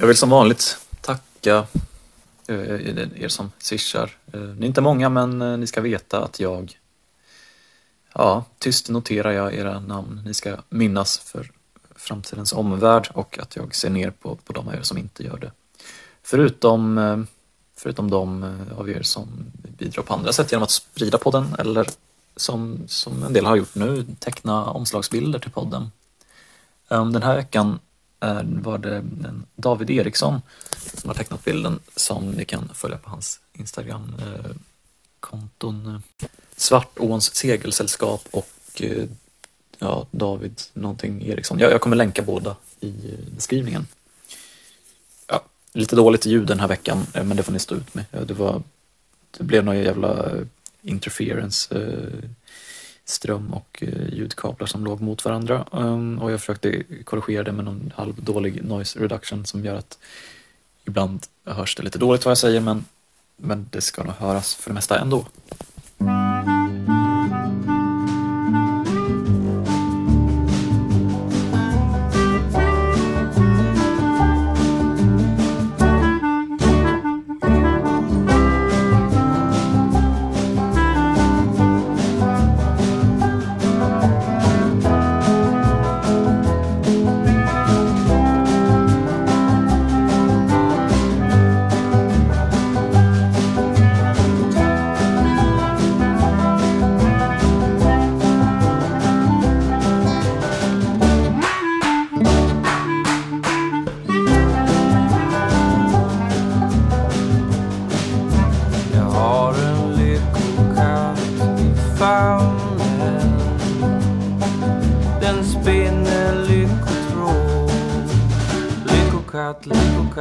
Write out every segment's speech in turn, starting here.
Jag vill som vanligt tacka eh, er som swishar. Eh, ni är inte många men eh, ni ska veta att jag Ja, tyst noterar jag era namn. Ni ska minnas för framtidens omvärld och att jag ser ner på, på de av er som inte gör det. Förutom, förutom de av er som bidrar på andra sätt genom att sprida podden eller som, som en del har gjort nu, teckna omslagsbilder till podden. Ehm, den här veckan var det David Eriksson som har tecknat bilden som ni kan följa på hans Instagram-konton. Svartåns segelsällskap och eh, ja, David någonting Eriksson. Jag, jag kommer länka båda i eh, beskrivningen. Ja, lite dåligt ljud den här veckan, eh, men det får ni stå ut med. Det, var, det blev någon jävla interference ström och eh, ljudkablar som låg mot varandra. Ehm, och jag försökte korrigera det med någon halvdålig noise reduction som gör att ibland hörs det lite dåligt vad jag säger men, men det ska nog höras för det mesta ändå.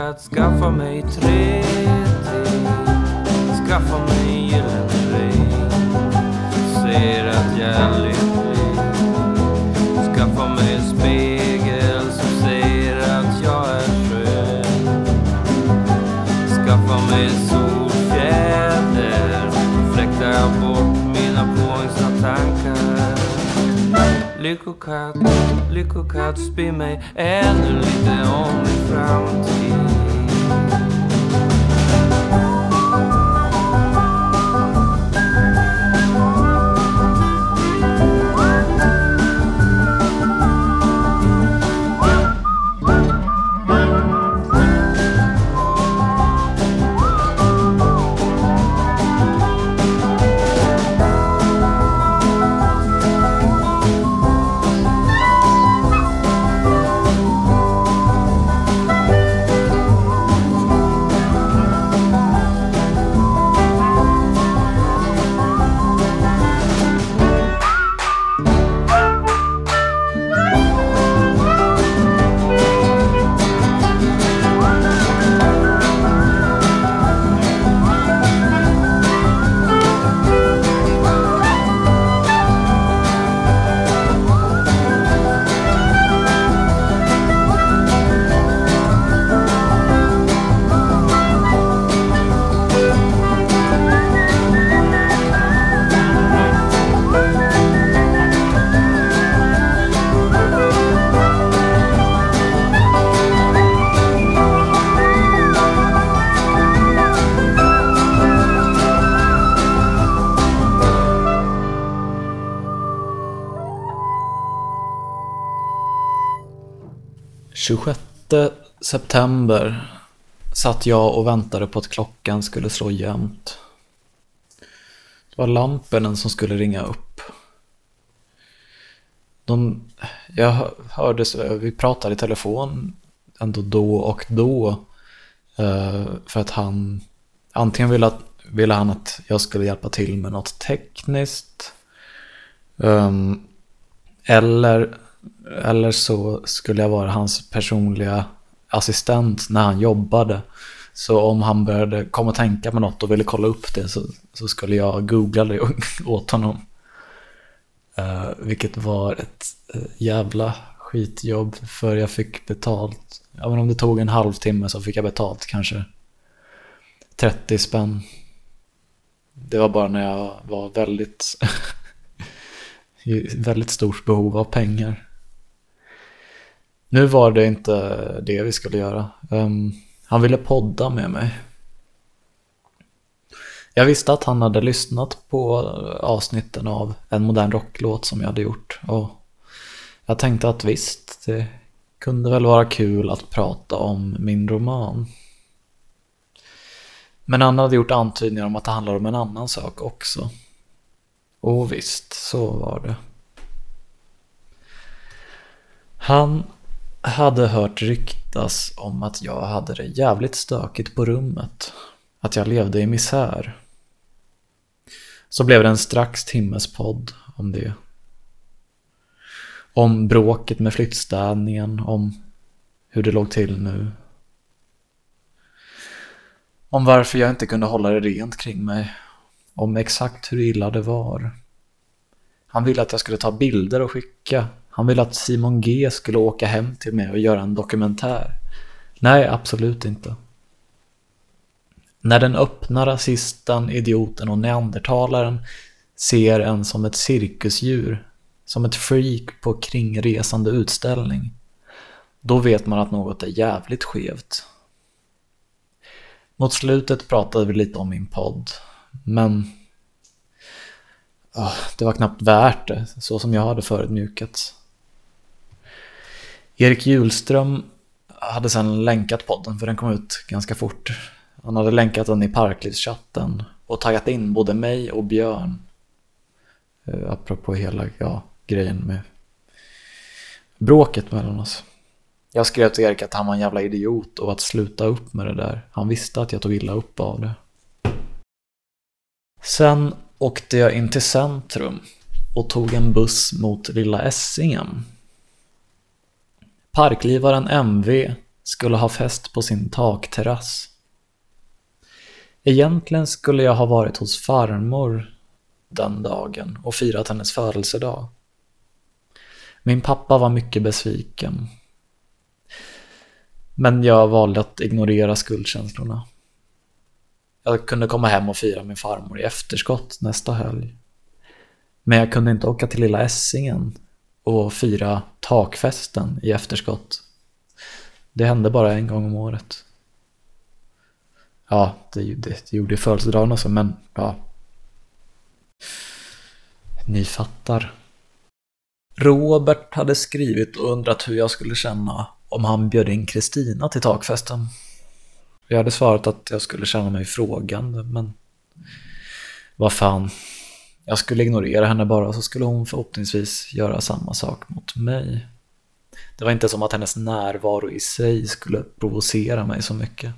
Att skaffa mig tre till. Skaffa mig gyllene ring. Ser att jag är lycklig. Skaffa mig en spegel som säger att jag är skön. Skaffa mig solfjäder. Fläktar jag bort mina påhingsna tankar. Lyckokatt, lyckokatt, spinn mig ännu lite om min framtid. 26 september satt jag och väntade på att klockan skulle slå jämnt. Det var lamporna som skulle ringa upp. De, jag hörde, vi pratade i telefon ändå då och då. Eh, för att han, antingen ville, att, ville han att jag skulle hjälpa till med något tekniskt. Ehm, eller eller så skulle jag vara hans personliga assistent när han jobbade. Så om han började komma och tänka på något och ville kolla upp det så, så skulle jag googla det åt honom. Uh, vilket var ett uh, jävla skitjobb för jag fick betalt. Ja, men om det tog en halvtimme så fick jag betalt kanske 30 spänn. Det var bara när jag var väldigt i väldigt stort behov av pengar. Nu var det inte det vi skulle göra. Um, han ville podda med mig. Jag visste att han hade lyssnat på avsnitten av en modern rocklåt som jag hade gjort. Och jag tänkte att visst, det kunde väl vara kul att prata om min roman. Men han hade gjort antydningar om att det handlar om en annan sak också. Och visst, så var det. Han hade hört ryktas om att jag hade det jävligt stökigt på rummet. Att jag levde i misär. Så blev det en strax timmes podd om det. Om bråket med flyttstädningen, om hur det låg till nu. Om varför jag inte kunde hålla det rent kring mig. Om exakt hur illa det var. Han ville att jag skulle ta bilder och skicka. Han ville att Simon G skulle åka hem till mig och göra en dokumentär. Nej, absolut inte. När den öppna rasisten, idioten och neandertalaren ser en som ett cirkusdjur, som ett freak på kringresande utställning, då vet man att något är jävligt skevt. Mot slutet pratade vi lite om min podd, men det var knappt värt det, så som jag hade förutmjukats. Erik Julström hade sen länkat podden, för den kom ut ganska fort. Han hade länkat den i Parklivschatten och taggat in både mig och Björn. Eh, apropå hela ja, grejen med bråket mellan oss. Jag skrev till Erik att han var en jävla idiot och att sluta upp med det där. Han visste att jag tog illa upp av det. Sen åkte jag in till centrum och tog en buss mot Lilla Essingen. Parklivaren MV skulle ha fest på sin takterrass. Egentligen skulle jag ha varit hos farmor den dagen och firat hennes födelsedag. Min pappa var mycket besviken. Men jag valde att ignorera skuldkänslorna. Jag kunde komma hem och fira min farmor i efterskott nästa helg. Men jag kunde inte åka till lilla Essingen och fira takfesten i efterskott. Det hände bara en gång om året. Ja, det, det, det gjorde födelsedagen också, men ja. Ni fattar. Robert hade skrivit och undrat hur jag skulle känna om han bjöd in Kristina till takfesten. Jag hade svarat att jag skulle känna mig frågande, men vad fan. Jag skulle ignorera henne bara så skulle hon förhoppningsvis göra samma sak mot mig. Det var inte som att hennes närvaro i sig skulle provocera mig så mycket.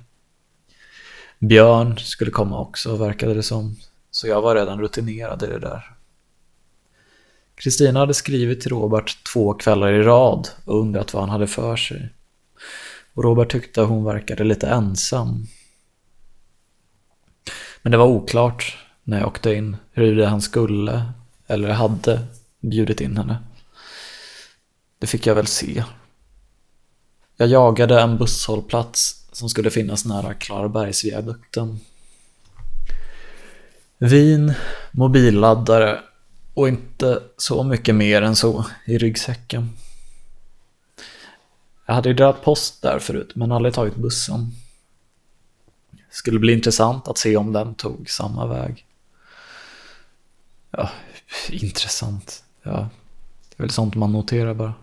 Björn skulle komma också verkade det som, så jag var redan rutinerad i det där. Kristina hade skrivit till Robert två kvällar i rad och undrat vad han hade för sig. Och Robert tyckte hon verkade lite ensam. Men det var oklart när jag åkte in huruvida han skulle eller hade bjudit in henne. Det fick jag väl se. Jag jagade en busshållplats som skulle finnas nära Klarabergsviadukten. Vin, mobilladdare och inte så mycket mer än så i ryggsäcken. Jag hade ju dragit post där förut men aldrig tagit bussen. Skulle bli intressant att se om den tog samma väg. Ja, intressant. Ja, det är väl sånt man noterar bara.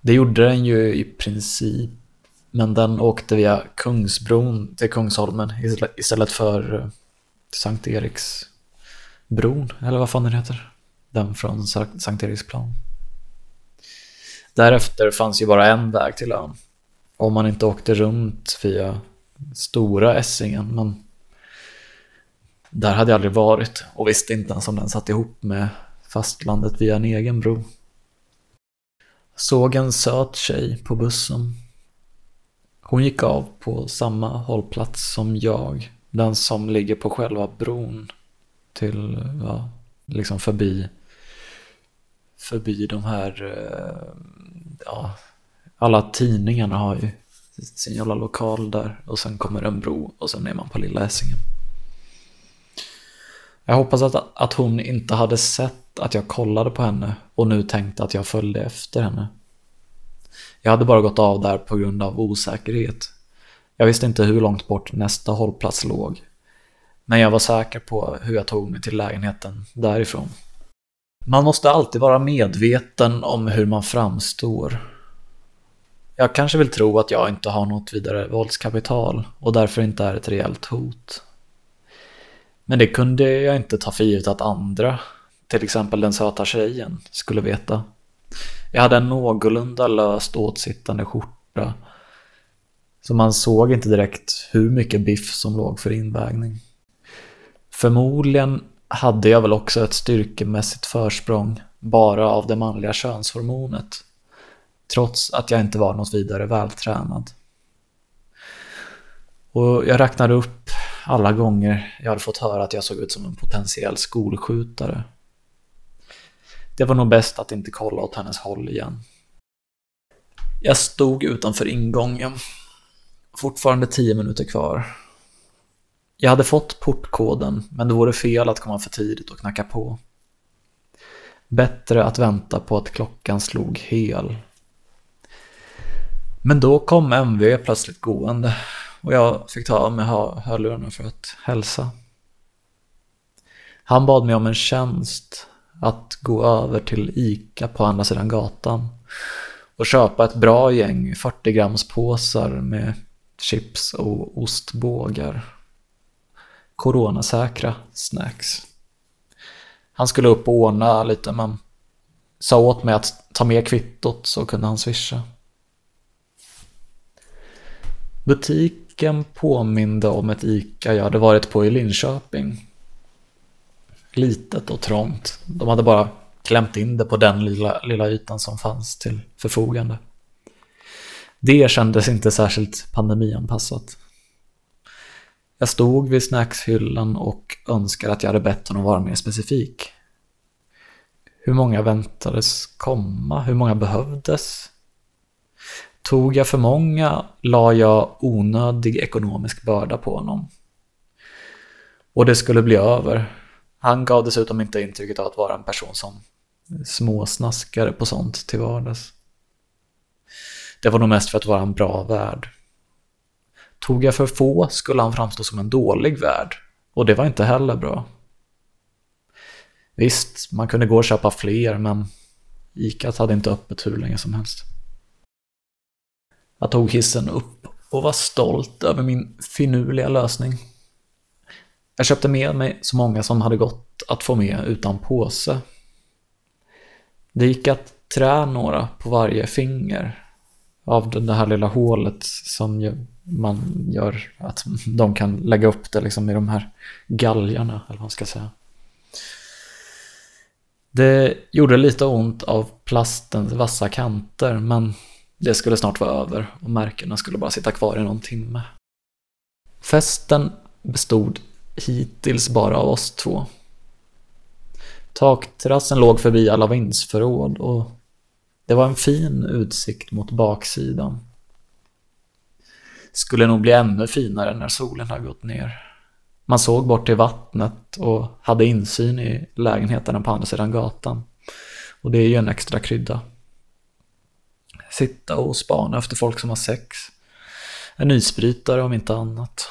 Det gjorde den ju i princip. Men den åkte via Kungsbron till Kungsholmen istället för eh, Sankt Eriksbron, eller vad fan den heter. Den från Sankt Eriksplan. Därefter fanns ju bara en väg till ön. Om man inte åkte runt via stora Essingen, men där hade jag aldrig varit och visste inte ens om den satt ihop med fastlandet via en egen bro. Såg en söt tjej på bussen. Hon gick av på samma hållplats som jag, den som ligger på själva bron till, ja, liksom förbi förbi de här, eh, ja, alla tidningarna har ju sin jävla lokal där och sen kommer en bro och sen är man på Lilla Essingen. Jag hoppas att, att hon inte hade sett att jag kollade på henne och nu tänkte att jag följde efter henne. Jag hade bara gått av där på grund av osäkerhet. Jag visste inte hur långt bort nästa hållplats låg. Men jag var säker på hur jag tog mig till lägenheten därifrån. Man måste alltid vara medveten om hur man framstår. Jag kanske vill tro att jag inte har något vidare våldskapital och därför inte är ett reellt hot. Men det kunde jag inte ta för givet att andra, till exempel den söta tjejen, skulle veta. Jag hade en någorlunda löst åtsittande skjorta så man såg inte direkt hur mycket biff som låg för invägning. Förmodligen hade jag väl också ett styrkemässigt försprång bara av det manliga könshormonet. Trots att jag inte var något vidare vältränad. Och jag räknade upp alla gånger jag hade fått höra att jag såg ut som en potentiell skolskjutare. Det var nog bäst att inte kolla åt hennes håll igen. Jag stod utanför ingången. Fortfarande tio minuter kvar. Jag hade fått portkoden, men det vore fel att komma för tidigt och knacka på. Bättre att vänta på att klockan slog hel. Men då kom MV plötsligt gående och jag fick ta av mig hörlurarna för att hälsa. Han bad mig om en tjänst att gå över till ICA på andra sidan gatan och köpa ett bra gäng 40 grams påsar med chips och ostbågar. Coronasäkra snacks. Han skulle upp och ordna lite men sa åt mig att ta med kvittot så kunde han swisha. Butiken påminde om ett ICA jag hade varit på i Linköping. Litet och trångt. De hade bara klämt in det på den lilla, lilla ytan som fanns till förfogande. Det kändes inte särskilt pandemianpassat. Jag stod vid snackshyllan och önskade att jag hade bett honom vara mer specifik. Hur många väntades komma? Hur många behövdes? Tog jag för många la jag onödig ekonomisk börda på honom. Och det skulle bli över. Han gav dessutom inte intrycket av att vara en person som småsnaskade på sånt till vardags. Det var nog mest för att vara en bra värd. Tog jag för få skulle han framstå som en dålig värd. Och det var inte heller bra. Visst, man kunde gå och köpa fler, men Icat hade inte öppet hur länge som helst. Jag tog hissen upp och var stolt över min finurliga lösning. Jag köpte med mig så många som hade gått att få med utan påse. Det gick att trä några på varje finger av det här lilla hålet som man gör att de kan lägga upp det liksom i de här galgarna, eller vad man ska säga. Det gjorde lite ont av plastens vassa kanter, men det skulle snart vara över och märkena skulle bara sitta kvar i någon timme. Festen bestod hittills bara av oss två. Takterrassen låg förbi alla vindsförråd och det var en fin utsikt mot baksidan. Skulle nog bli ännu finare när solen har gått ner. Man såg bort till vattnet och hade insyn i lägenheterna på andra sidan gatan. Och det är ju en extra krydda. Sitta och spana efter folk som har sex. En isbrytare om inte annat.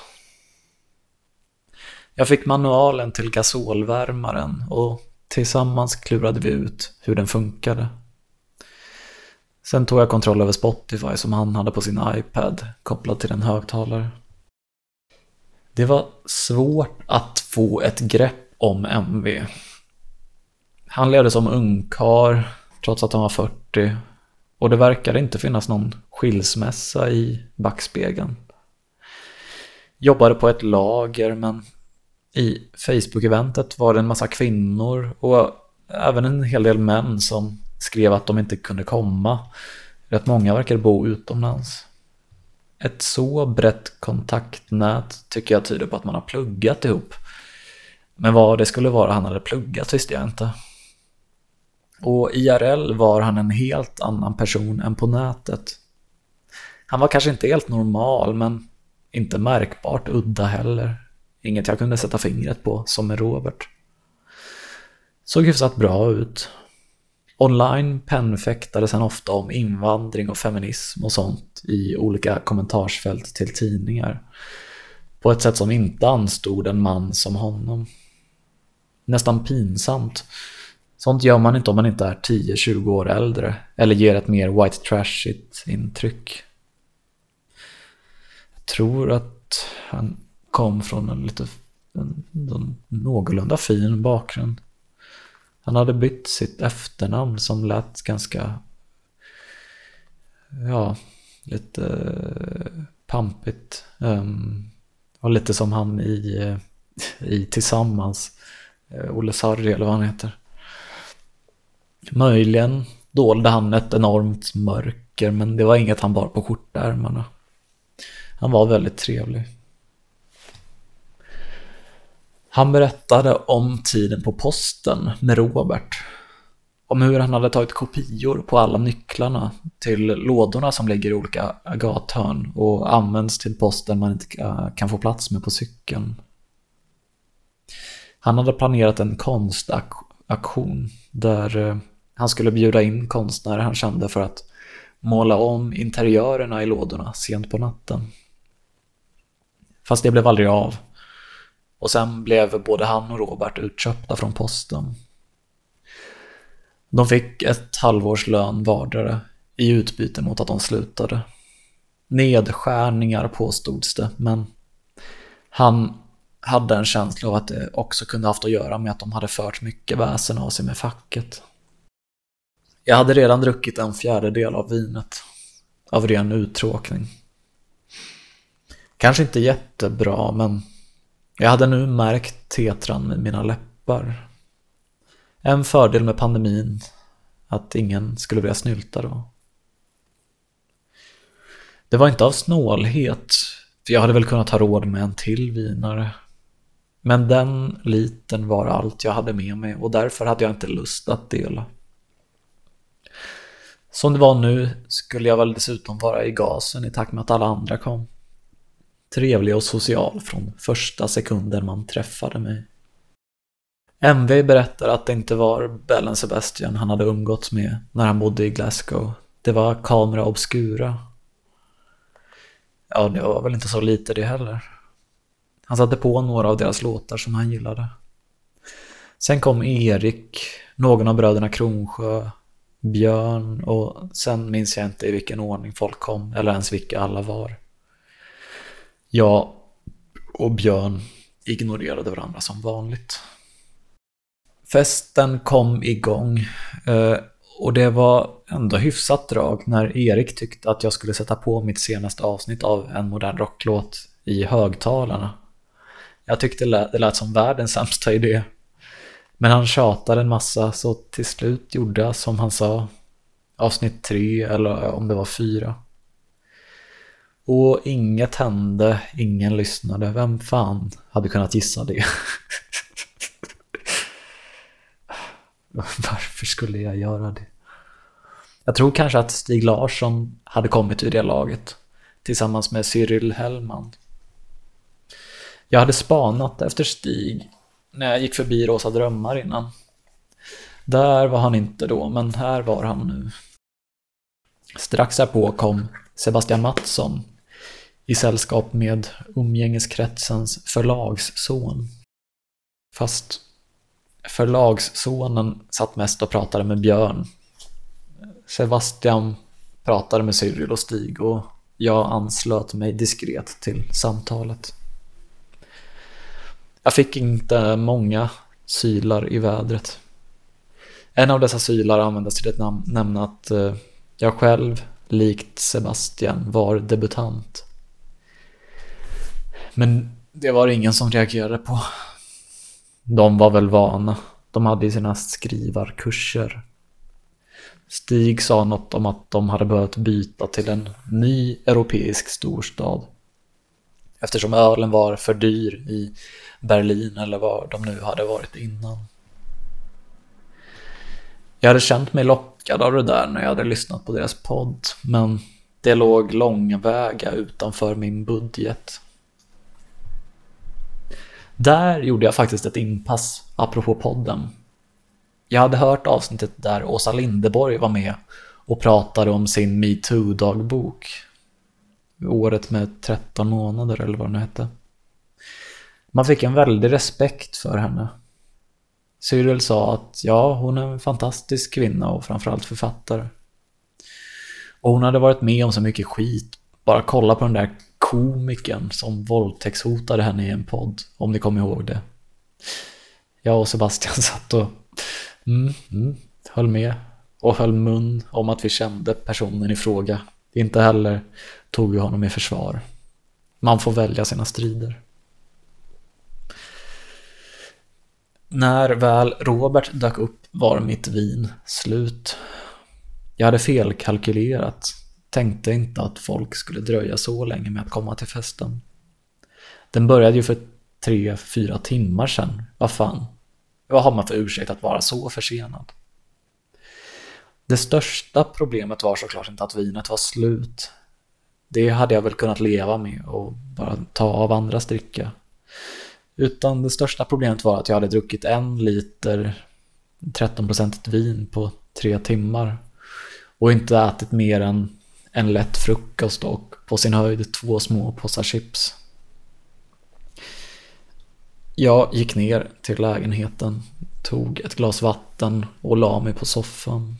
Jag fick manualen till gasolvärmaren och tillsammans klurade vi ut hur den funkade. Sen tog jag kontroll över Spotify som han hade på sin iPad kopplad till en högtalare. Det var svårt att få ett grepp om MV. Han levde som ungkar trots att han var 40 och det verkade inte finnas någon skilsmässa i backspegeln. Jobbade på ett lager men i Facebook-eventet var det en massa kvinnor och även en hel del män som skrev att de inte kunde komma. Rätt många verkar bo utomlands. Ett så brett kontaktnät tycker jag tyder på att man har pluggat ihop. Men vad det skulle vara han hade pluggat visste jag inte. Och IRL var han en helt annan person än på nätet. Han var kanske inte helt normal, men inte märkbart udda heller. Inget jag kunde sätta fingret på, som med Robert. Såg hyfsat bra ut. Online pennfäktades han ofta om invandring och feminism och sånt i olika kommentarsfält till tidningar. På ett sätt som inte anstod en man som honom. Nästan pinsamt. Sånt gör man inte om man inte är 10-20 år äldre eller ger ett mer white trashigt intryck. Jag tror att han kom från en lite en, en någorlunda fin bakgrund. Han hade bytt sitt efternamn som lät ganska, ja, lite eh, pampigt. Um, och lite som han i, eh, i Tillsammans, eh, Olle Sarri eller vad han heter. Möjligen dolde han ett enormt mörker men det var inget han bar på skjortärmarna. Han var väldigt trevlig. Han berättade om tiden på posten med Robert. Om hur han hade tagit kopior på alla nycklarna till lådorna som ligger i olika gathörn och används till posten man inte kan få plats med på cykeln. Han hade planerat en konstaktion där eh, han skulle bjuda in konstnärer han kände för att måla om interiörerna i lådorna sent på natten. Fast det blev aldrig av. Och sen blev både han och Robert utköpta från posten. De fick ett halvårs lön vardera i utbyte mot att de slutade. Nedskärningar påstods det, men han hade en känsla av att det också kunde haft att göra med att de hade fört mycket väsen av sig med facket. Jag hade redan druckit en fjärdedel av vinet, av ren uttråkning. Kanske inte jättebra, men jag hade nu märkt tetran med mina läppar. En fördel med pandemin, att ingen skulle vilja snylta då. Det var inte av snålhet, för jag hade väl kunnat ha råd med en till vinare. Men den liten var allt jag hade med mig och därför hade jag inte lust att dela. Som det var nu skulle jag väl dessutom vara i gasen i takt med att alla andra kom trevlig och social från första sekunden man träffade mig. MV berättar att det inte var Bellen Sebastian han hade umgåtts med när han bodde i Glasgow. Det var Camera Obscura. Ja, det var väl inte så lite det heller. Han satte på några av deras låtar som han gillade. Sen kom Erik, någon av bröderna Kronsjö, Björn och sen minns jag inte i vilken ordning folk kom eller ens vilka alla var. Jag och Björn ignorerade varandra som vanligt. Festen kom igång eh, och det var ändå hyfsat drag när Erik tyckte att jag skulle sätta på mitt senaste avsnitt av en modern rocklåt i högtalarna. Jag tyckte det lät som världens sämsta idé. Men han tjatade en massa så till slut gjorde jag som han sa. Avsnitt tre eller om det var fyra. Och inget hände, ingen lyssnade. Vem fan hade kunnat gissa det? Varför skulle jag göra det? Jag tror kanske att Stig Larsson hade kommit ur det laget tillsammans med Cyril Hellman. Jag hade spanat efter Stig när jag gick förbi Rosa Drömmar innan. Där var han inte då, men här var han nu. Strax därpå kom Sebastian Mattsson i sällskap med umgängeskretsens förlagsson. Fast förlagssonen satt mest och pratade med Björn. Sebastian pratade med Cyril och Stig och jag anslöt mig diskret till samtalet. Jag fick inte många sylar i vädret. En av dessa sylar användes till att nämna att eh, jag själv, likt Sebastian, var debutant. Men det var ingen som reagerade på. De var väl vana. De hade ju sina skrivarkurser. Stig sa något om att de hade behövt byta till en ny europeisk storstad. Eftersom ölen var för dyr i Berlin eller var de nu hade varit innan. Jag hade känt mig lockad av det där när jag hade lyssnat på deras podd, men det låg långväga utanför min budget. Där gjorde jag faktiskt ett inpass, apropå podden. Jag hade hört avsnittet där Åsa Lindeborg var med och pratade om sin metoo-dagbok. Året med 13 månader eller vad det nu hette. Man fick en väldig respekt för henne. Cyril sa att ja, hon är en fantastisk kvinna och framförallt författare. Och hon hade varit med om så mycket skit. Bara kolla på den där komikern som våldtäktshotade henne i en podd, om ni kommer ihåg det. Jag och Sebastian satt och mm, mm, höll med och höll mun om att vi kände personen i fråga. Inte heller tog vi honom i försvar. Man får välja sina strider. När väl Robert dök upp var mitt vin slut. Jag hade felkalkylerat. Tänkte inte att folk skulle dröja så länge med att komma till festen. Den började ju för tre, fyra timmar sedan. Vad fan? Vad har man för ursäkt att vara så försenad? Det största problemet var såklart inte att vinet var slut. Det hade jag väl kunnat leva med och bara ta av andras dricka. Utan det största problemet var att jag hade druckit en liter 13% vin på tre timmar. Och inte ätit mer än en lätt frukost och på sin höjd två små påsar chips. Jag gick ner till lägenheten, tog ett glas vatten och la mig på soffan.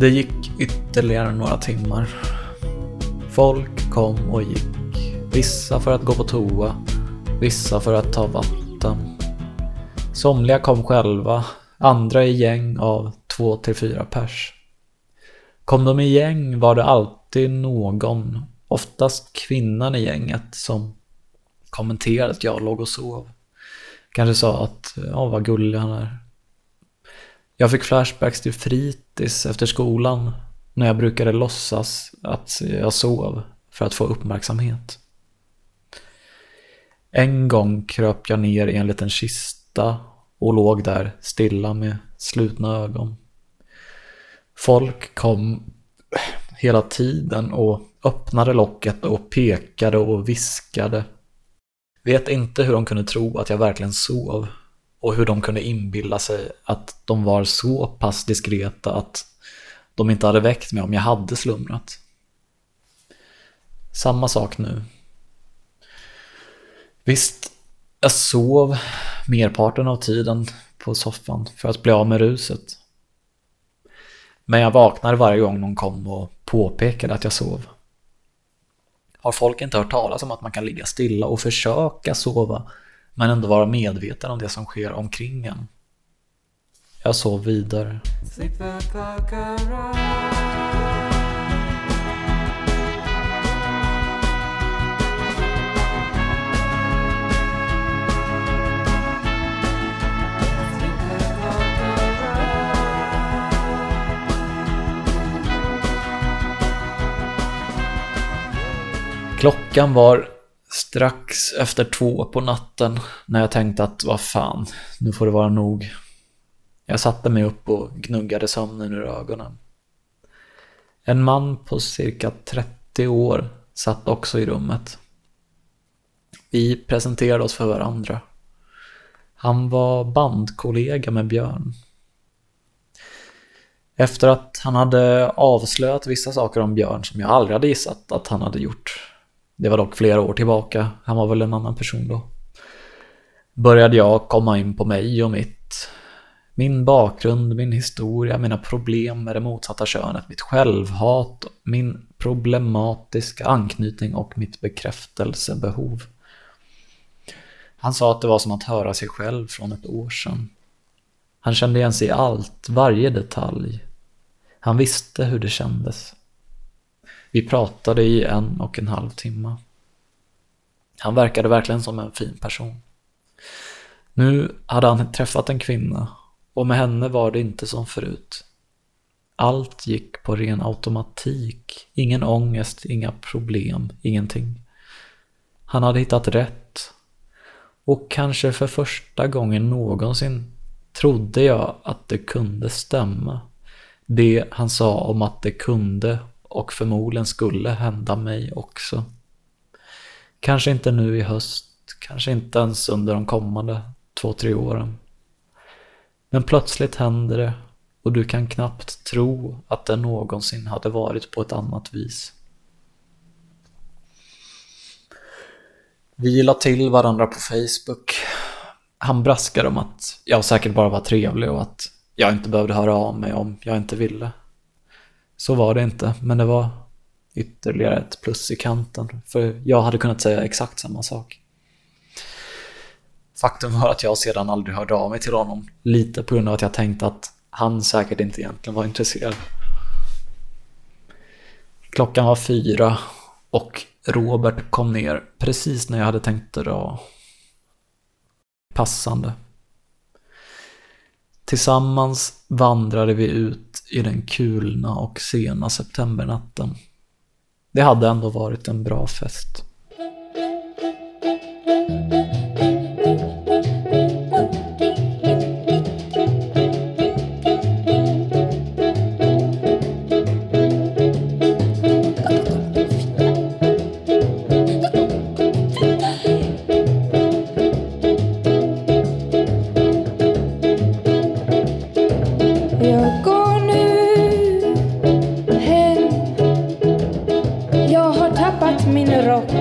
Det gick ytterligare några timmar. Folk kom och gick. Vissa för att gå på toa, vissa för att ta vatten. Somliga kom själva, andra i gäng av två till fyra pers. Kom de i gäng var det alltid någon, oftast kvinnan i gänget, som kommenterade att jag låg och sov. Kanske sa att, ja vad gullig han är. Jag fick flashbacks till fritids efter skolan när jag brukade låtsas att jag sov för att få uppmärksamhet. En gång kröp jag ner i en liten kista och låg där stilla med slutna ögon. Folk kom hela tiden och öppnade locket och pekade och viskade. Vet inte hur de kunde tro att jag verkligen sov och hur de kunde inbilla sig att de var så pass diskreta att de inte hade väckt mig om jag hade slumrat. Samma sak nu. Visst, jag sov merparten av tiden på soffan för att bli av med ruset. Men jag vaknade varje gång någon kom och påpekade att jag sov. Har folk inte hört talas om att man kan ligga stilla och försöka sova men ändå vara medveten om det som sker omkring en. Jag sov vidare. Klockan var strax efter två på natten när jag tänkte att vad fan, nu får det vara nog. Jag satte mig upp och gnuggade sömnen ur ögonen. En man på cirka 30 år satt också i rummet. Vi presenterade oss för varandra. Han var bandkollega med Björn. Efter att han hade avslöjat vissa saker om Björn som jag aldrig hade gissat att han hade gjort det var dock flera år tillbaka, han var väl en annan person då. Började jag komma in på mig och mitt. Min bakgrund, min historia, mina problem med det motsatta könet, mitt självhat, min problematiska anknytning och mitt bekräftelsebehov. Han sa att det var som att höra sig själv från ett år sedan. Han kände igen sig i allt, varje detalj. Han visste hur det kändes. Vi pratade i en och en halv timme. Han verkade verkligen som en fin person. Nu hade han träffat en kvinna och med henne var det inte som förut. Allt gick på ren automatik. Ingen ångest, inga problem, ingenting. Han hade hittat rätt. Och kanske för första gången någonsin trodde jag att det kunde stämma. Det han sa om att det kunde och förmodligen skulle hända mig också. Kanske inte nu i höst, kanske inte ens under de kommande två, tre åren. Men plötsligt händer det och du kan knappt tro att det någonsin hade varit på ett annat vis. Vi la till varandra på Facebook. Han braskade om att jag säkert bara var trevlig och att jag inte behövde höra av mig om jag inte ville. Så var det inte, men det var ytterligare ett plus i kanten, för jag hade kunnat säga exakt samma sak. Faktum var att jag sedan aldrig hörde av mig till honom, lite på grund av att jag tänkte att han säkert inte egentligen var intresserad. Klockan var fyra och Robert kom ner precis när jag hade tänkt dra. Passande. Tillsammans vandrade vi ut i den kulna och sena septembernatten. Det hade ändå varit en bra fest. Åt min rock.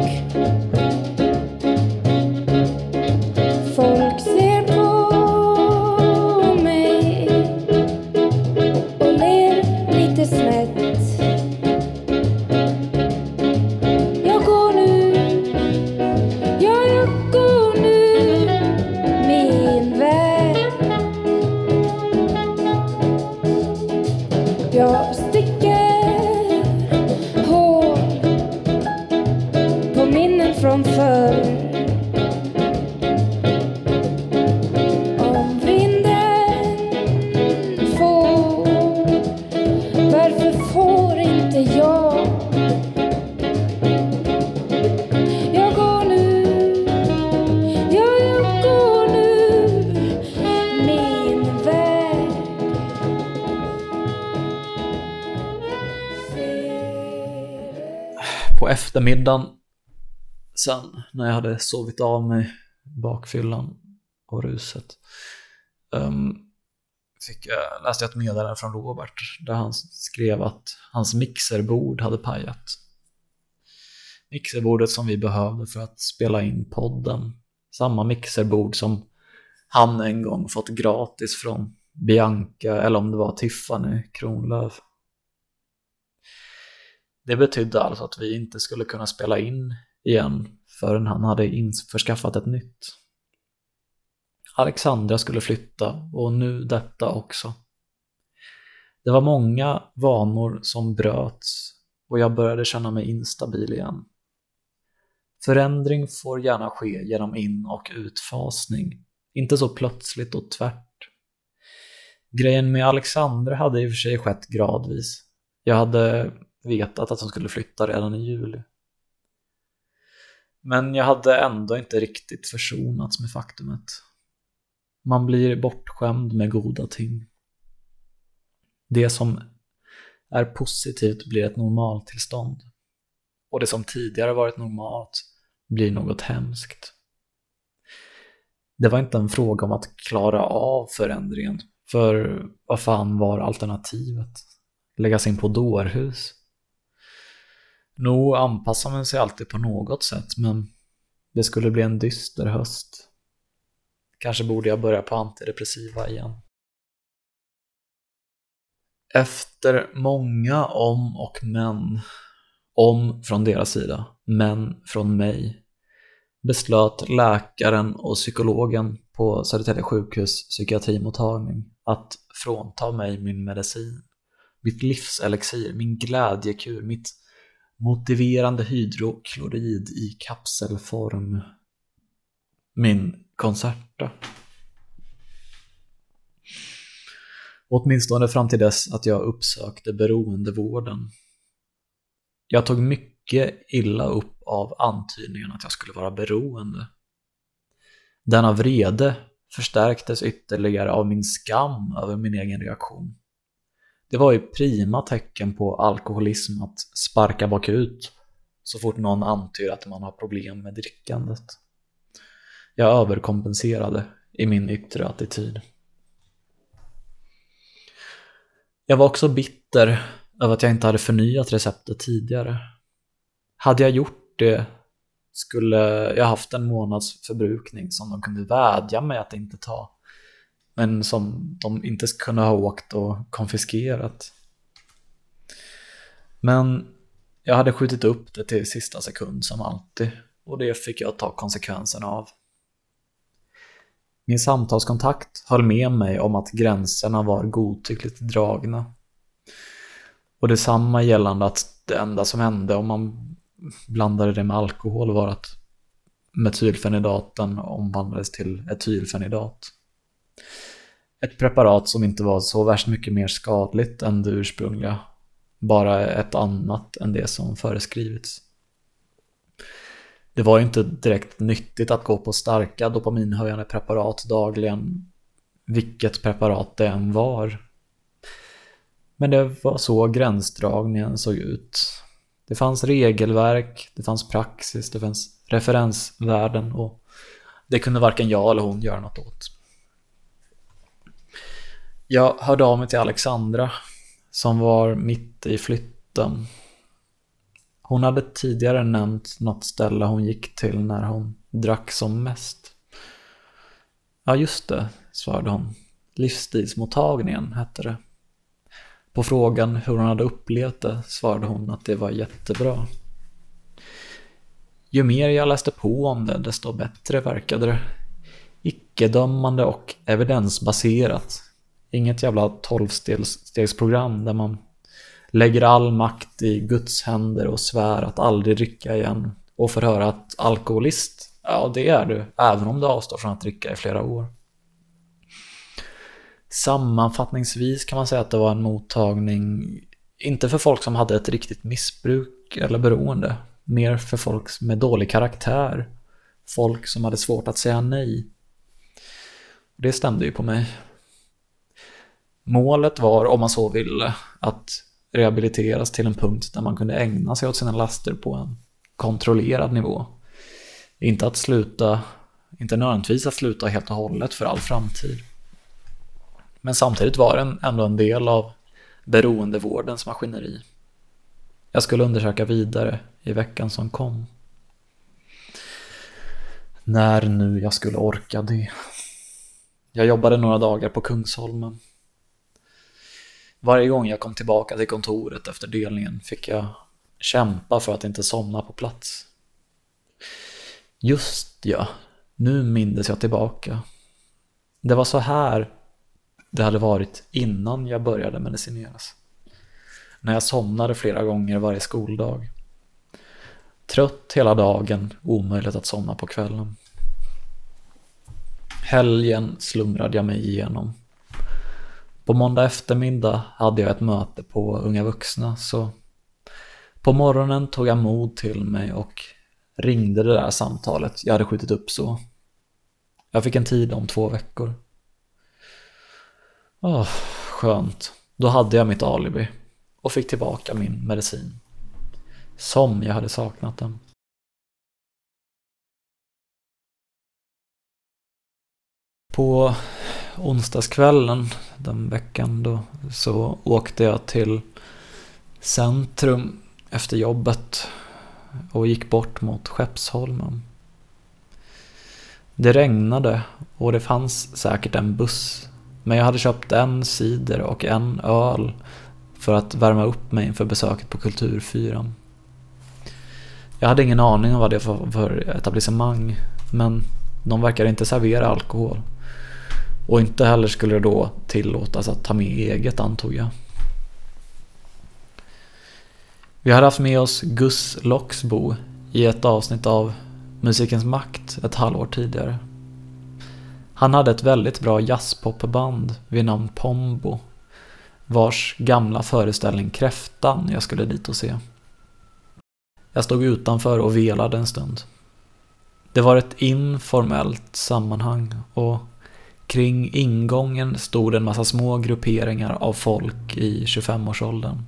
Middagen eftermiddagen sen när jag hade sovit av mig bakfyllan och ruset um, fick jag, läste jag ett meddelande från Robert där han skrev att hans mixerbord hade pajat. Mixerbordet som vi behövde för att spela in podden. Samma mixerbord som han en gång fått gratis från Bianca eller om det var Tiffany Kronlöf. Det betydde alltså att vi inte skulle kunna spela in igen förrän han hade införskaffat ett nytt. Alexandra skulle flytta och nu detta också. Det var många vanor som bröts och jag började känna mig instabil igen. Förändring får gärna ske genom in och utfasning, inte så plötsligt och tvärt. Grejen med Alexandra hade i och för sig skett gradvis. Jag hade vetat att hon skulle flytta redan i juli. Men jag hade ändå inte riktigt försonats med faktumet. Man blir bortskämd med goda ting. Det som är positivt blir ett normaltillstånd. Och det som tidigare varit normalt blir något hemskt. Det var inte en fråga om att klara av förändringen, för vad fan var alternativet? Läggas in på dårhus? Nog anpassar man sig alltid på något sätt, men det skulle bli en dyster höst. Kanske borde jag börja på antidepressiva igen. Efter många om och men, om från deras sida, men från mig, beslöt läkaren och psykologen på Södertälje sjukhus psykiatrimottagning att frånta mig min medicin, mitt livselixir, min glädjekur, mitt motiverande hydroklorid i kapselform, min Concerta. Åtminstone fram till dess att jag uppsökte beroendevården. Jag tog mycket illa upp av antydningen att jag skulle vara beroende. Denna vrede förstärktes ytterligare av min skam över min egen reaktion. Det var ju prima tecken på alkoholism att sparka bakut så fort någon antyder att man har problem med drickandet. Jag överkompenserade i min yttre attityd. Jag var också bitter över att jag inte hade förnyat receptet tidigare. Hade jag gjort det skulle jag haft en månads förbrukning som de kunde vädja mig att inte ta. Men som de inte kunde ha åkt och konfiskerat. Men jag hade skjutit upp det till sista sekund som alltid och det fick jag ta konsekvenserna av. Min samtalskontakt höll med mig om att gränserna var godtyckligt dragna. Och detsamma gällande att det enda som hände om man blandade det med alkohol var att metylfenidaten omvandlades till etylfenidat. Ett preparat som inte var så värst mycket mer skadligt än det ursprungliga, bara ett annat än det som föreskrivits. Det var ju inte direkt nyttigt att gå på starka dopaminhöjande preparat dagligen, vilket preparat det än var. Men det var så gränsdragningen såg ut. Det fanns regelverk, det fanns praxis, det fanns referensvärden och det kunde varken jag eller hon göra något åt. Jag hörde av mig till Alexandra som var mitt i flytten. Hon hade tidigare nämnt något ställe hon gick till när hon drack som mest. Ja, just det, svarade hon. Livsstilsmottagningen hette det. På frågan hur hon hade upplevt det svarade hon att det var jättebra. Ju mer jag läste på om det, desto bättre verkade det. Icke-dömande och evidensbaserat. Inget jävla tolvstegsprogram där man lägger all makt i Guds händer och svär att aldrig dricka igen och får höra att alkoholist, ja det är du, även om du avstår från att dricka i flera år. Sammanfattningsvis kan man säga att det var en mottagning, inte för folk som hade ett riktigt missbruk eller beroende, mer för folk med dålig karaktär. Folk som hade svårt att säga nej. Det stämde ju på mig. Målet var, om man så ville, att rehabiliteras till en punkt där man kunde ägna sig åt sina laster på en kontrollerad nivå. Inte att sluta, inte nödvändigtvis att sluta helt och hållet för all framtid. Men samtidigt var den ändå en del av beroendevårdens maskineri. Jag skulle undersöka vidare i veckan som kom. När nu jag skulle orka det. Jag jobbade några dagar på Kungsholmen. Varje gång jag kom tillbaka till kontoret efter delningen fick jag kämpa för att inte somna på plats. Just ja, nu mindes jag tillbaka. Det var så här det hade varit innan jag började medicineras. När jag somnade flera gånger varje skoldag. Trött hela dagen, omöjligt att somna på kvällen. Helgen slumrade jag mig igenom. På måndag eftermiddag hade jag ett möte på Unga Vuxna så på morgonen tog jag mod till mig och ringde det där samtalet jag hade skjutit upp så. Jag fick en tid om två veckor. Åh, skönt. Då hade jag mitt alibi och fick tillbaka min medicin. Som jag hade saknat den. På onsdagskvällen den veckan då så åkte jag till centrum efter jobbet och gick bort mot Skeppsholmen. Det regnade och det fanns säkert en buss men jag hade köpt en cider och en öl för att värma upp mig inför besöket på Kulturfyran. Jag hade ingen aning om vad det var för etablissemang, men de verkade inte servera alkohol. Och inte heller skulle det då tillåtas att ta med eget antog jag. Vi hade haft med oss Gus Loxbo i ett avsnitt av Musikens makt ett halvår tidigare. Han hade ett väldigt bra jazzpopband vid namn Pombo vars gamla föreställning Kräftan jag skulle dit och se. Jag stod utanför och velade en stund. Det var ett informellt sammanhang och Kring ingången stod en massa små grupperingar av folk i 25-årsåldern.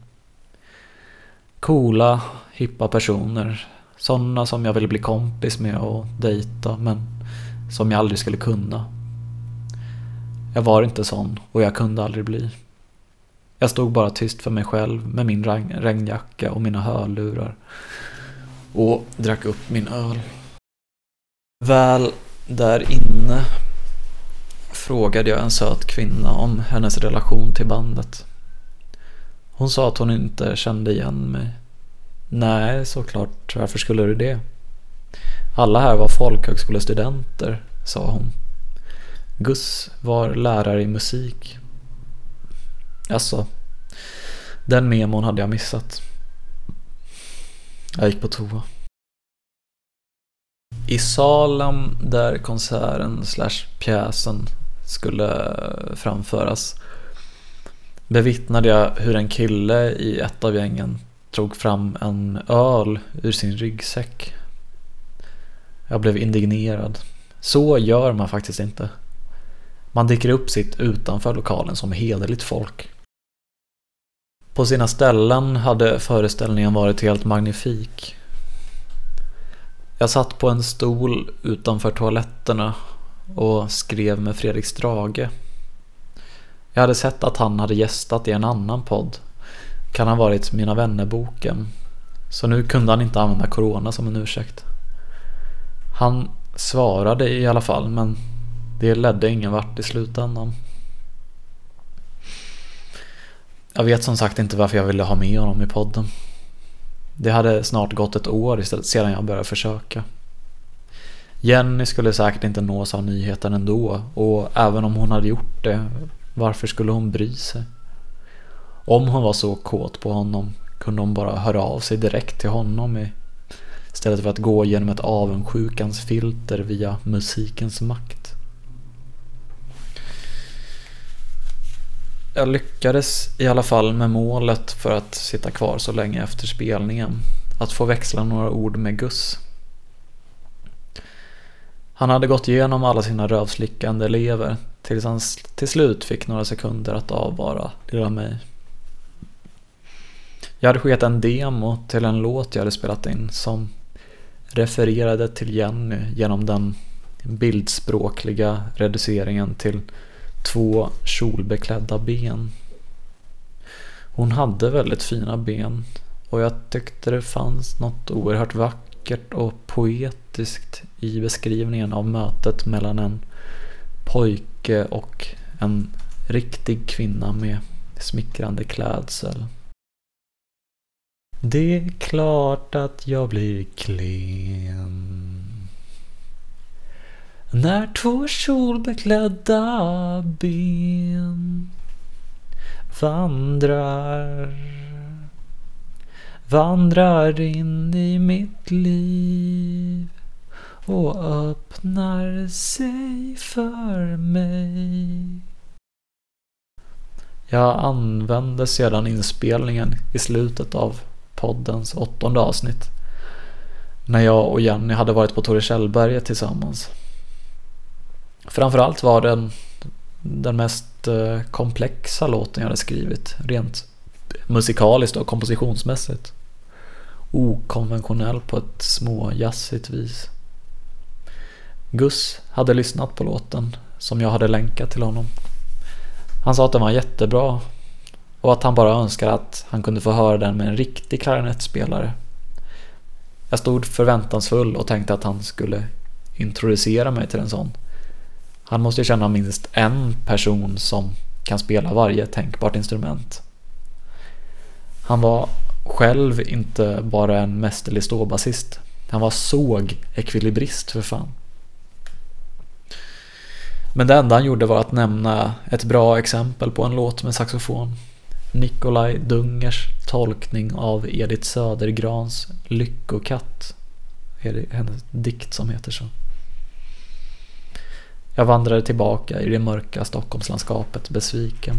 Coola, hippa personer. Sådana som jag ville bli kompis med och dejta, men som jag aldrig skulle kunna. Jag var inte sån och jag kunde aldrig bli. Jag stod bara tyst för mig själv med min regnjacka och mina hörlurar och drack upp min öl. Väl där inne frågade jag en söt kvinna om hennes relation till bandet. Hon sa att hon inte kände igen mig. Nej, såklart. Varför skulle du det? Alla här var folkhögskolestudenter, sa hon. Gus var lärare i musik. Alltså, den memon hade jag missat. Jag gick på toa. I salen där konserten slash pjäsen skulle framföras bevittnade jag hur en kille i ett av gängen drog fram en öl ur sin ryggsäck. Jag blev indignerad. Så gör man faktiskt inte. Man dyker upp sitt utanför lokalen som hederligt folk. På sina ställen hade föreställningen varit helt magnifik. Jag satt på en stol utanför toaletterna och skrev med Fredrik Strage. Jag hade sett att han hade gästat i en annan podd. Kan ha varit Mina vännerboken. Så nu kunde han inte använda corona som en ursäkt. Han svarade i alla fall men det ledde ingen vart i slutändan. Jag vet som sagt inte varför jag ville ha med honom i podden. Det hade snart gått ett år istället sedan jag började försöka. Jenny skulle säkert inte nås av nyheten ändå och även om hon hade gjort det, varför skulle hon bry sig? Om hon var så kåt på honom kunde hon bara höra av sig direkt till honom istället för att gå genom ett avundsjukans filter via musikens makt. Jag lyckades i alla fall med målet för att sitta kvar så länge efter spelningen. Att få växla några ord med Gus. Han hade gått igenom alla sina rövslickande elever tills han till slut fick några sekunder att avvara lilla mig. Jag hade skickat en demo till en låt jag hade spelat in som refererade till Jenny genom den bildspråkliga reduceringen till två kjolbeklädda ben. Hon hade väldigt fina ben och jag tyckte det fanns något oerhört vackert och poetiskt i beskrivningen av mötet mellan en pojke och en riktig kvinna med smickrande klädsel. Det är klart att jag blir klen när två kjolbeklädda ben vandrar vandrar in i mitt liv och öppnar sig för mig. Jag använde sedan inspelningen i slutet av poddens åttonde avsnitt när jag och Jenny hade varit på Torre tillsammans. Framförallt var den den mest eh, komplexa låten jag hade skrivit. Rent musikaliskt och kompositionsmässigt. Okonventionell på ett småjazzigt vis. Gus hade lyssnat på låten som jag hade länkat till honom. Han sa att den var jättebra och att han bara önskade att han kunde få höra den med en riktig klarinettspelare. Jag stod förväntansfull och tänkte att han skulle introducera mig till en sån. Han måste ju känna minst en person som kan spela varje tänkbart instrument. Han var själv inte bara en mästerlig ståbasist. Han var såg-ekvilibrist för fan. Men det enda han gjorde var att nämna ett bra exempel på en låt med saxofon. Nikolaj Dungers tolkning av Edith Södergrans Lyckokatt. Är det hennes dikt som heter så. Jag vandrade tillbaka i det mörka Stockholmslandskapet besviken.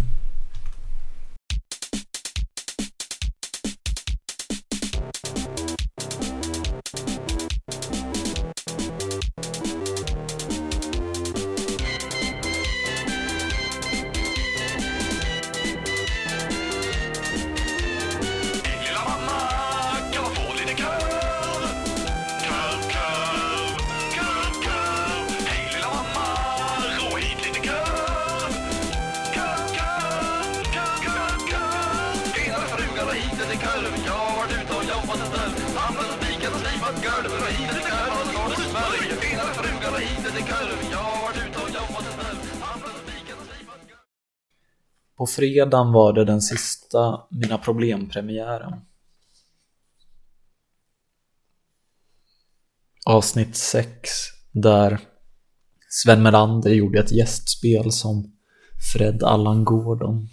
På fredagen var det den sista Mina Problem-premiären. Avsnitt 6 där Sven Melander gjorde ett gästspel som Fred Allan Gordon.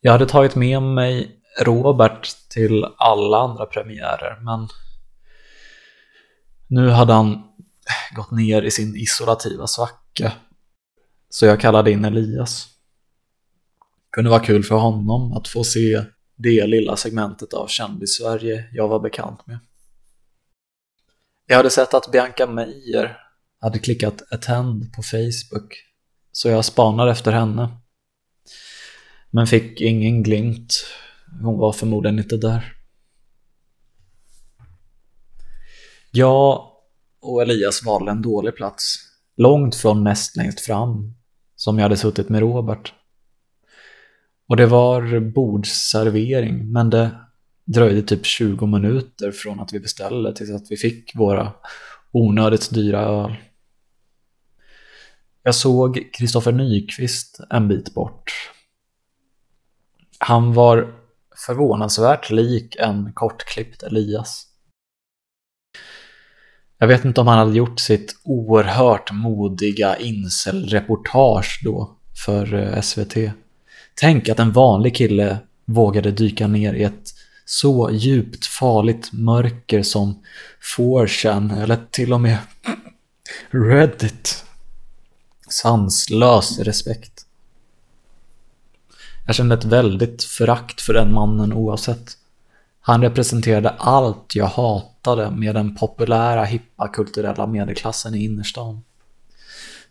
Jag hade tagit med mig Robert till alla andra premiärer men nu hade han gått ner i sin isolativa svacka så jag kallade in Elias. Kunde vara kul för honom att få se det lilla segmentet av kändis-Sverige jag var bekant med. Jag hade sett att Bianca Meijer hade klickat attend på Facebook så jag spanade efter henne. Men fick ingen glimt. Hon var förmodligen inte där. Jag och Elias valde en dålig plats. Långt från näst längst fram som jag hade suttit med Robert. Och det var bordsservering, men det dröjde typ 20 minuter från att vi beställde tills att vi fick våra onödigt dyra öl. Jag såg Kristoffer Nyqvist en bit bort. Han var förvånansvärt lik en kortklippt Elias. Jag vet inte om han hade gjort sitt oerhört modiga incelreportage då för eh, SVT. Tänk att en vanlig kille vågade dyka ner i ett så djupt farligt mörker som 4chan eller till och med Reddit. Sanslös respekt. Jag kände ett väldigt förakt för den mannen oavsett. Han representerade allt jag hatade med den populära hippa kulturella medelklassen i innerstan.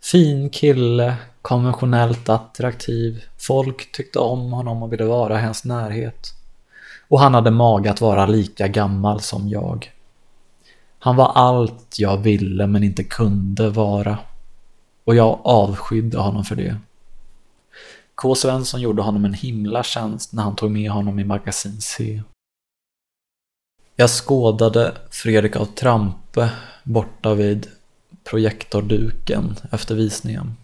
Fin kille, konventionellt attraktiv, folk tyckte om honom och ville vara i hans närhet. Och han hade mage att vara lika gammal som jag. Han var allt jag ville men inte kunde vara. Och jag avskydde honom för det. K. Svensson gjorde honom en himla tjänst när han tog med honom i magasin C. Jag skådade Fredrik av Trampe borta vid projektorduken efter visningen.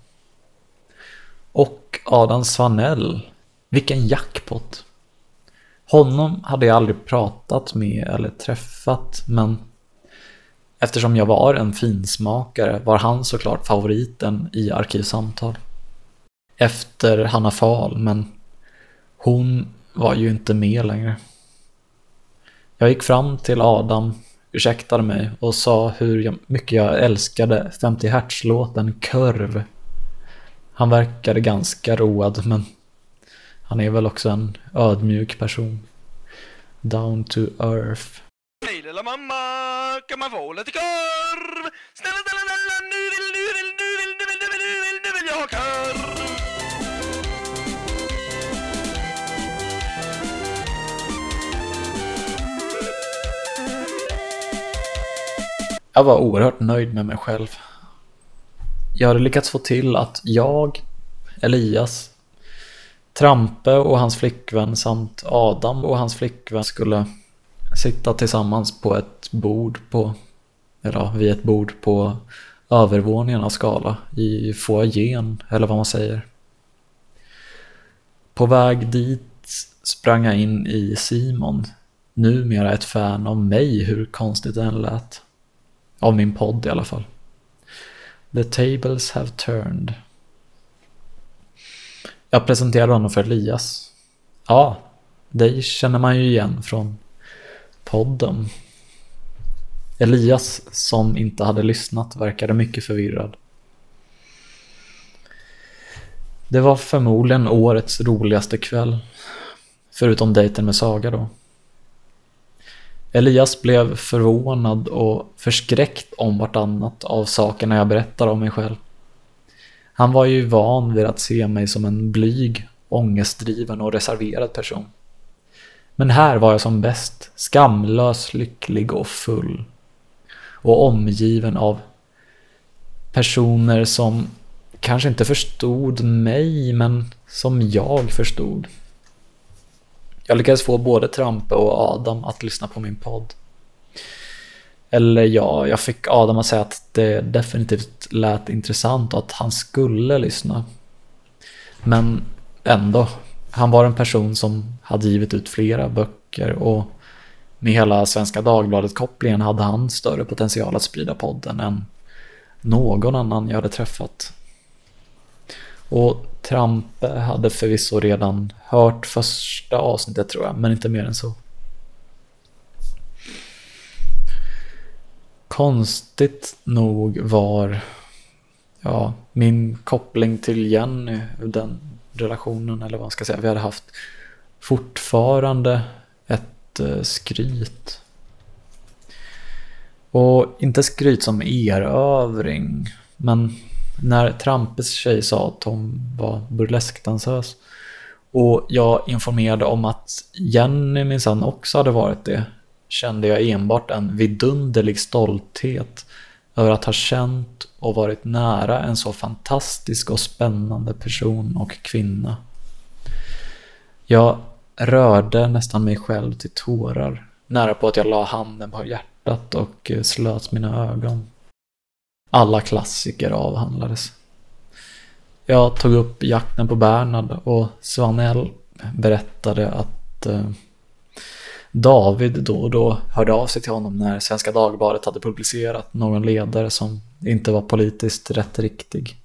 Och Adam Svanell, vilken jackpot! Honom hade jag aldrig pratat med eller träffat, men eftersom jag var en finsmakare var han såklart favoriten i Arkivsamtal. Efter Hanna Fahl, men hon var ju inte med längre. Jag gick fram till Adam, ursäktade mig och sa hur mycket jag älskade 50 Hertz-låten Körv. Han verkade ganska road, men han är väl också en ödmjuk person. Down to earth. Hej lilla mamma, kan man få lite korv? Snälla, snälla, snälla, nu vill, nu vill, nu vill, nu vill, nu vill, nu vill, nu vill jag ha korv! Jag var oerhört nöjd med mig själv. Jag hade lyckats få till att jag, Elias, Trampe och hans flickvän samt Adam och hans flickvän skulle sitta tillsammans på ett bord på, eller ja, vid ett bord på övervåningen av Skala i foajén, eller vad man säger. På väg dit sprang jag in i Simon, numera ett fan av mig, hur konstigt det än lät. Av min podd i alla fall. The tables have turned. Jag presenterade honom för Elias. Ja, dig känner man ju igen från podden. Elias, som inte hade lyssnat, verkade mycket förvirrad. Det var förmodligen årets roligaste kväll. Förutom dejten med Saga då. Elias blev förvånad och förskräckt om vartannat av sakerna jag berättade om mig själv. Han var ju van vid att se mig som en blyg, ångestdriven och reserverad person. Men här var jag som bäst, skamlös, lycklig och full. Och omgiven av personer som kanske inte förstod mig, men som jag förstod. Jag lyckades få både Trampe och Adam att lyssna på min podd. Eller ja, jag fick Adam att säga att det definitivt lät intressant och att han skulle lyssna. Men ändå, han var en person som hade givit ut flera böcker och med hela Svenska Dagbladet-kopplingen hade han större potential att sprida podden än någon annan jag hade träffat. Och Trampe hade förvisso redan hört första avsnittet tror jag, men inte mer än så. Konstigt nog var ja, min koppling till Jenny, den relationen eller vad man ska säga, vi hade haft fortfarande ett eh, skryt. Och inte skryt som erövring, men när Trampes tjej sa att hon var burleskdansös och jag informerade om att Jenny minsann också hade varit det kände jag enbart en vidunderlig stolthet över att ha känt och varit nära en så fantastisk och spännande person och kvinna. Jag rörde nästan mig själv till tårar, nära på att jag la handen på hjärtat och slöt mina ögon. Alla klassiker avhandlades. Jag tog upp jakten på Bernhard och Svanell berättade att eh, David då och då hörde av sig till honom när Svenska Dagbladet hade publicerat någon ledare som inte var politiskt rätt riktig.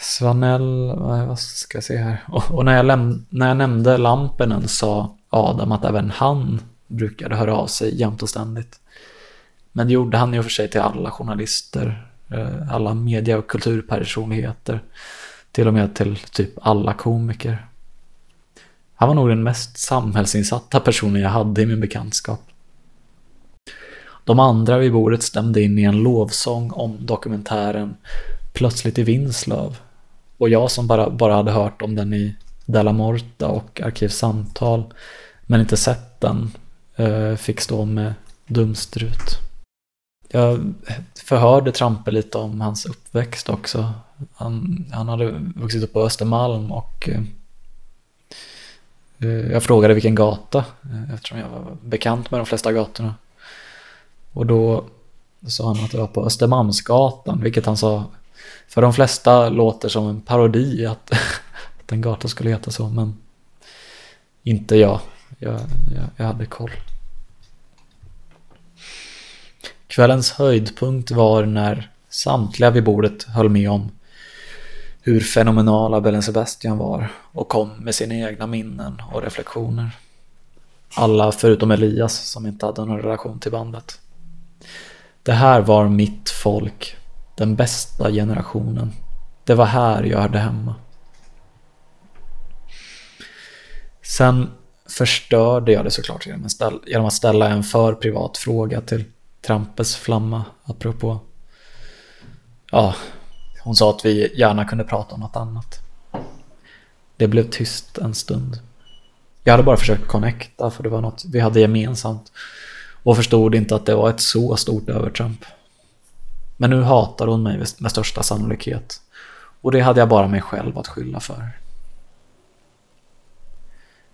Svanell, vad ska jag se här? Och, och när, jag läm- när jag nämnde Lampenen sa Adam att även han brukade höra av sig jämt och ständigt. Men det gjorde han ju för sig till alla journalister, eh, alla media och kulturpersonligheter. Till och med till typ alla komiker. Han var nog den mest samhällsinsatta personen jag hade i min bekantskap. De andra vid bordet stämde in i en lovsång om dokumentären Plötsligt i Vinslöv. Och jag som bara, bara hade hört om den i Della Morta och Arkivsamtal men inte sett den eh, fick stå med dumstrut. Jag förhörde Trampe lite om hans uppväxt också. Han, han hade vuxit upp på Östermalm och eh, jag frågade vilken gata eh, eftersom jag var bekant med de flesta gatorna. Och då sa han att det var på Östermalmsgatan, vilket han sa för de flesta låter som en parodi att, att en gata skulle heta så, men inte jag. Jag, jag, jag hade koll. Kvällens höjdpunkt var när samtliga vid bordet höll med om hur fenomenala Bellen Sebastian var och kom med sina egna minnen och reflektioner. Alla förutom Elias som inte hade någon relation till bandet. Det här var mitt folk, den bästa generationen. Det var här jag hörde hemma. Sen förstörde jag det såklart genom att ställa en för privat fråga till Trampes flamma apropå. Ja, hon sa att vi gärna kunde prata om något annat. Det blev tyst en stund. Jag hade bara försökt connecta för det var något vi hade gemensamt och förstod inte att det var ett så stort övertramp. Men nu hatar hon mig med största sannolikhet och det hade jag bara mig själv att skylla för.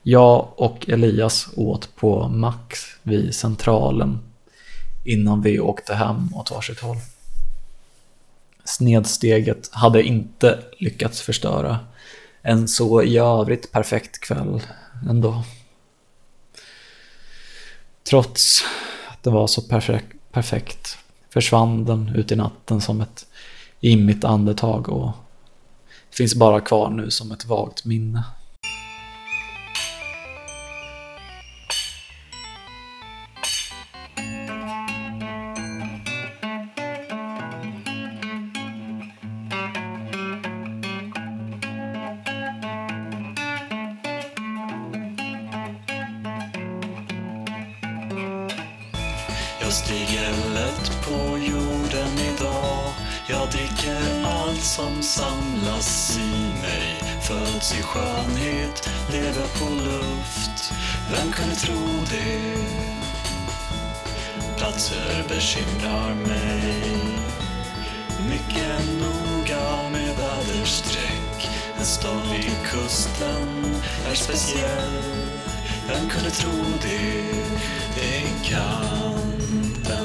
Jag och Elias åt på Max vid Centralen innan vi åkte hem åt varsitt håll. Snedsteget hade inte lyckats förstöra en så i övrigt perfekt kväll ändå. Trots att det var så perfekt, perfekt försvann den ut i natten som ett immigt andetag och finns bara kvar nu som ett vagt minne. Jag stiger lätt på jorden idag. Jag dricker allt som samlas i mig. Föds i skönhet, lever på luft. Vem kunde tro det? Platser bekymrar mig. Mycket noga med väderstreck En stad vid kusten är speciell. Vem kunde tro det? Det kan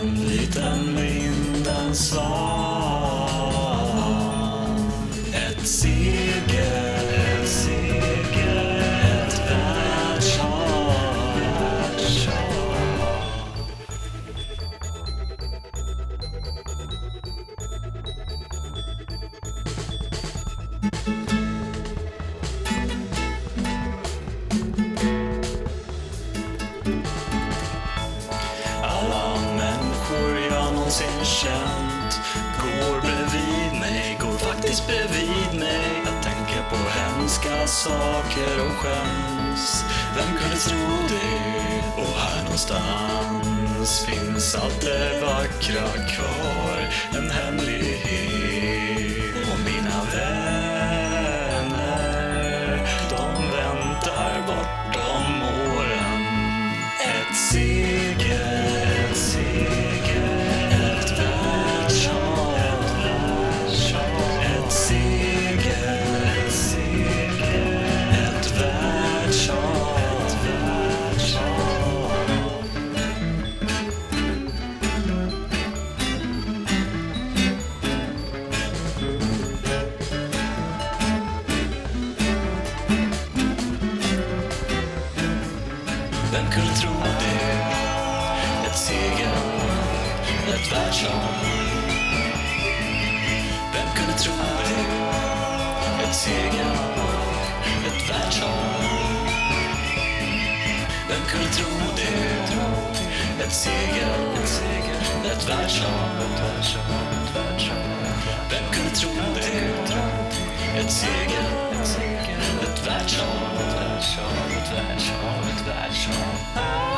Liten vind, den sval See again. Ett djur Ett segel, ett världshav Vem kunde tro det? Ett segel, ett världshav Ett världshav, ett världshav